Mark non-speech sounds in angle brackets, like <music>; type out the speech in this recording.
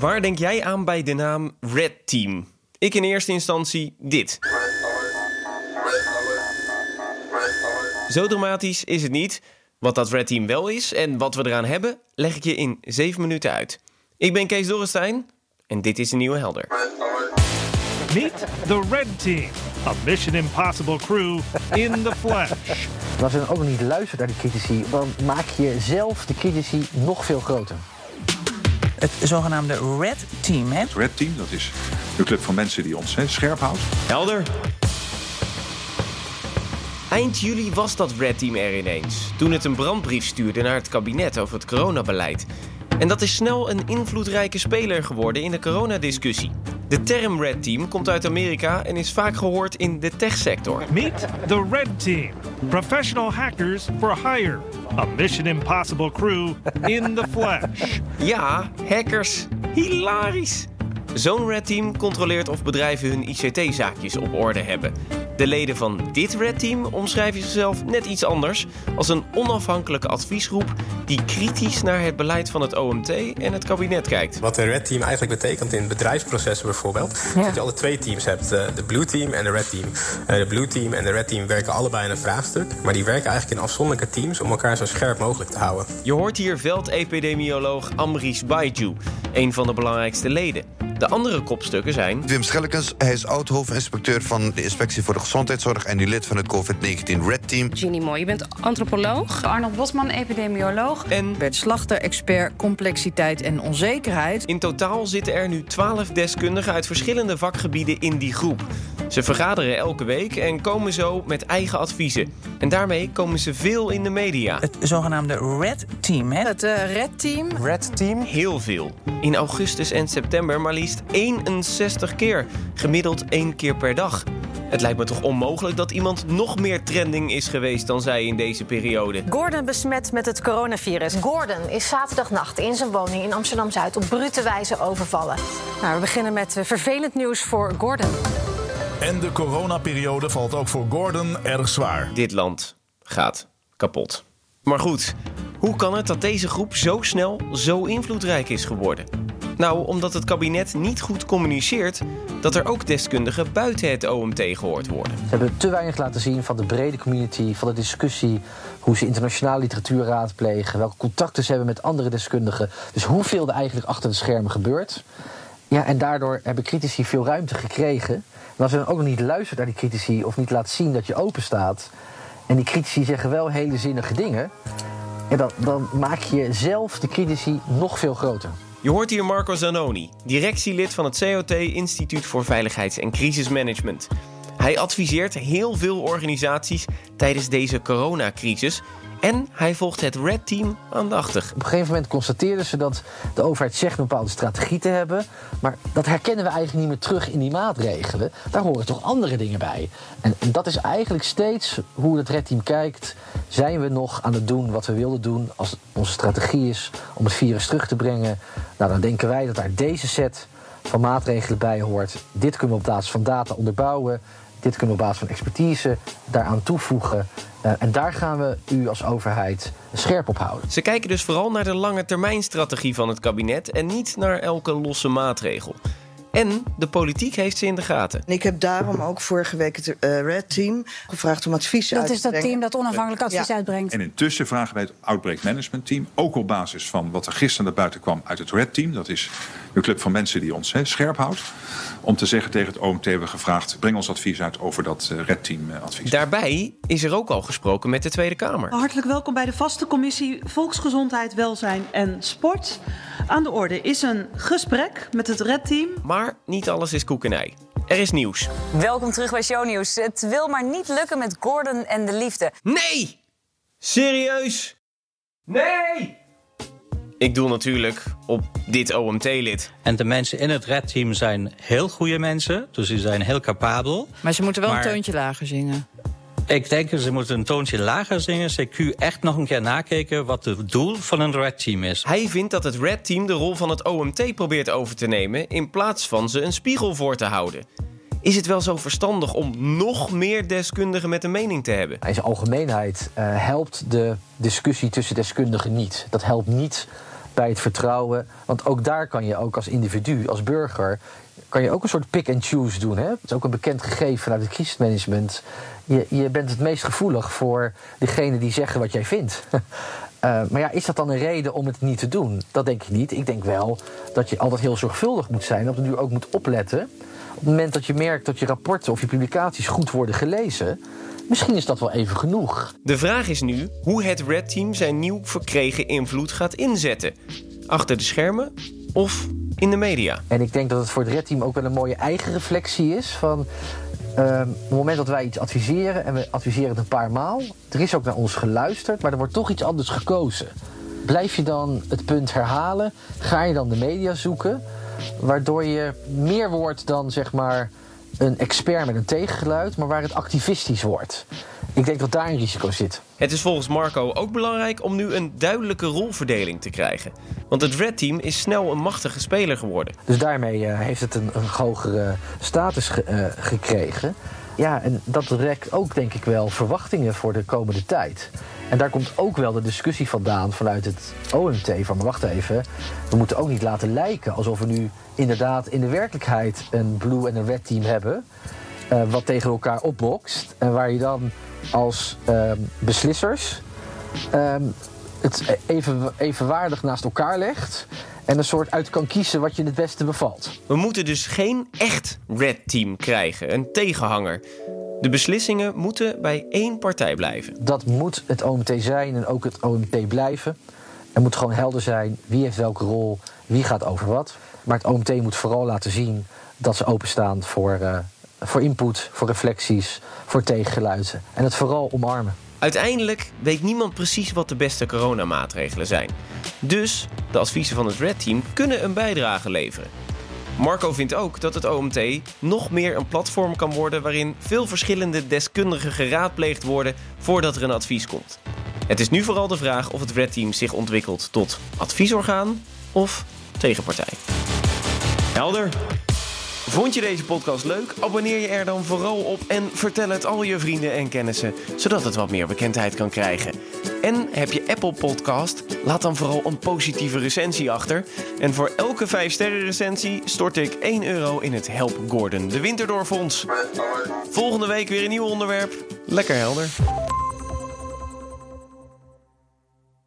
Waar denk jij aan bij de naam Red Team? Ik in eerste instantie dit. Zo dramatisch is het niet. Wat dat Red Team wel is en wat we eraan hebben, leg ik je in 7 minuten uit. Ik ben Kees Dorrestein en dit is een nieuwe helder. Meet the Red Team, a Mission Impossible crew in the flesh. En als je dan ook nog niet luistert naar de critici, dan maak je zelf de critici nog veel groter. Het zogenaamde Red Team, hè? Het Red Team, dat is een club van mensen die ons hè, scherp houdt. Helder. Eind juli was dat Red Team er ineens, toen het een brandbrief stuurde naar het kabinet over het coronabeleid. En dat is snel een invloedrijke speler geworden in de coronadiscussie. De term Red Team komt uit Amerika en is vaak gehoord in de techsector. Meet the Red Team, professional hackers for hire, a Mission Impossible crew in the flesh. <laughs> Ja, hackers. Hilarisch. Zo'n Red Team controleert of bedrijven hun ICT-zaakjes op orde hebben. De leden van dit Red Team omschrijven zichzelf net iets anders als een onafhankelijke adviesgroep die kritisch naar het beleid van het OMT en het kabinet kijkt. Wat een red team eigenlijk betekent in bedrijfsprocessen bijvoorbeeld, is dat je alle twee teams hebt, eh, de blue team en de red team. Eh, De blue team en de red team werken allebei aan een vraagstuk, maar die werken eigenlijk in afzonderlijke teams om elkaar zo scherp mogelijk te houden. Je hoort hier veldepidemioloog Amrish Baiju, een van de belangrijkste leden. De andere kopstukken zijn Wim Schellekens, hij is oud-hoofdinspecteur van de Inspectie voor de Gezondheidszorg... en die lid van het COVID-19 Red Team. Ginny Mooi, je bent antropoloog. Arnold Bosman, epidemioloog. en Bert Slachter, expert complexiteit en onzekerheid. in totaal zitten er nu 12 deskundigen uit verschillende vakgebieden in die groep. Ze vergaderen elke week en komen zo met eigen adviezen. En daarmee komen ze veel in de media. Het zogenaamde Red Team, hè? Het eh, Red Team. Red Team? Heel veel. In augustus en september maar liefst 61 keer. Gemiddeld één keer per dag. Het lijkt me toch onmogelijk dat iemand nog meer trending is geweest dan zij in deze periode. Gordon besmet met het coronavirus. Gordon is zaterdagnacht in zijn woning in Amsterdam-Zuid op brute wijze overvallen. Nou, we beginnen met eh, vervelend nieuws voor Gordon. En de coronaperiode valt ook voor Gordon erg zwaar. Dit land gaat kapot. Maar goed, hoe kan het dat deze groep zo snel zo invloedrijk is geworden? Nou, omdat het kabinet niet goed communiceert dat er ook deskundigen buiten het OMT gehoord worden. Ze hebben te weinig laten zien van de brede community, van de discussie, hoe ze internationale literatuur raadplegen, welke contacten ze hebben met andere deskundigen. Dus hoeveel er eigenlijk achter de schermen gebeurt. Ja, en daardoor hebben critici veel ruimte gekregen. En als je dan ook nog niet luistert naar die critici of niet laat zien dat je open staat. En die critici zeggen wel hele zinnige dingen. En dan, dan maak je zelf de critici nog veel groter. Je hoort hier Marco Zanoni, directielid van het COT Instituut voor Veiligheids- en Crisismanagement. Hij adviseert heel veel organisaties tijdens deze coronacrisis en hij volgt het Red Team aandachtig. Op een gegeven moment constateerden ze dat de overheid zegt een bepaalde strategie te hebben. Maar dat herkennen we eigenlijk niet meer terug in die maatregelen. Daar horen toch andere dingen bij. En, en dat is eigenlijk steeds hoe het Red Team kijkt. Zijn we nog aan het doen wat we wilden doen als onze strategie is om het virus terug te brengen? Nou, dan denken wij dat daar deze set van maatregelen bij hoort. Dit kunnen we op basis van data onderbouwen. Dit kunnen we op basis van expertise daaraan toevoegen. Uh, en daar gaan we u als overheid scherp op houden. Ze kijken dus vooral naar de lange termijnstrategie van het kabinet en niet naar elke losse maatregel. En de politiek heeft ze in de gaten. Ik heb daarom ook vorige week het uh, Red Team gevraagd om advies Dat uit te is dat brengen. team dat onafhankelijk advies uitbrengt. En intussen vragen wij het Outbreak Management Team, ook op basis van wat er gisteren naar buiten kwam uit het Red Team, dat is een club van mensen die ons hè, scherp houdt, om te zeggen tegen het OMT hebben we gevraagd, breng ons advies uit over dat uh, Red Team uh, advies. Daarbij is er ook al gesproken met de Tweede Kamer. Hartelijk welkom bij de vaste commissie Volksgezondheid, Welzijn en Sport. Aan de orde is een gesprek met het Red Team. Maar niet alles is koekenij. Er is nieuws. Welkom terug bij Shownieuws. Het wil maar niet lukken met Gordon en de liefde. Nee! Serieus? Nee! Ik doe natuurlijk op dit OMT-lid. En de mensen in het Red Team zijn heel goede mensen, dus die zijn heel capabel. Maar ze moeten wel Maar- een toontje lager zingen. Ik denk dat ze moeten een toontje lager zingen. CQ echt nog een keer nakijken wat het doel van een Red Team is. Hij vindt dat het Red Team de rol van het OMT probeert over te nemen... in plaats van ze een spiegel voor te houden. Is het wel zo verstandig om nog meer deskundigen met een mening te hebben? In zijn algemeenheid eh, helpt de discussie tussen deskundigen niet. Dat helpt niet bij het vertrouwen. Want ook daar kan je ook als individu, als burger, kan je ook een soort pick and choose doen. Hè? Het is ook een bekend gegeven vanuit het crisismanagement. Je, je bent het meest gevoelig voor degene die zeggen wat jij vindt. Uh, <laughs> maar ja, is dat dan een reden om het niet te doen? Dat denk ik niet. Ik denk wel dat je altijd heel zorgvuldig moet zijn. Op de duur ook moet opletten. Op het moment dat je merkt dat je rapporten of je publicaties goed worden gelezen. Misschien is dat wel even genoeg. De vraag is nu hoe het Red Team zijn nieuw verkregen invloed gaat inzetten. Achter de schermen of in de media. En ik denk dat het voor het Red Team ook wel een mooie eigen reflectie is. Van uh, op het moment dat wij iets adviseren, en we adviseren het een paar maal, er is ook naar ons geluisterd, maar er wordt toch iets anders gekozen. Blijf je dan het punt herhalen? Ga je dan de media zoeken? Waardoor je meer wordt dan zeg maar een expert met een tegengeluid, maar waar het activistisch wordt. Ik denk dat daar een risico zit. Het is volgens Marco ook belangrijk om nu een duidelijke rolverdeling te krijgen. Want het Red Team is snel een machtige speler geworden. Dus daarmee uh, heeft het een, een hogere status ge, uh, gekregen. Ja, en dat rekt ook denk ik wel verwachtingen voor de komende tijd. En daar komt ook wel de discussie vandaan vanuit het OMT. Van wacht even, we moeten ook niet laten lijken alsof we nu inderdaad in de werkelijkheid een blue en een red team hebben. Uh, wat tegen elkaar opbokst. En waar je dan als uh, beslissers um, het even, evenwaardig naast elkaar legt. En een soort uit kan kiezen wat je het beste bevalt. We moeten dus geen echt red team krijgen, een tegenhanger. De beslissingen moeten bij één partij blijven. Dat moet het OMT zijn en ook het OMT blijven. Er moet gewoon helder zijn wie heeft welke rol, wie gaat over wat. Maar het OMT moet vooral laten zien dat ze openstaan voor, uh, voor input, voor reflecties, voor tegengeluiden. En het vooral omarmen. Uiteindelijk weet niemand precies wat de beste coronamaatregelen zijn. Dus de adviezen van het Red Team kunnen een bijdrage leveren. Marco vindt ook dat het OMT nog meer een platform kan worden waarin veel verschillende deskundigen geraadpleegd worden voordat er een advies komt. Het is nu vooral de vraag of het Red Team zich ontwikkelt tot adviesorgaan of tegenpartij. Helder. Vond je deze podcast leuk? Abonneer je er dan vooral op en vertel het al je vrienden en kennissen, zodat het wat meer bekendheid kan krijgen. En heb je Apple Podcast? Laat dan vooral een positieve recensie achter. En voor elke 5 sterren recensie stort ik 1 euro in het Help Gordon de Winterdoorfonds. Volgende week weer een nieuw onderwerp. Lekker helder.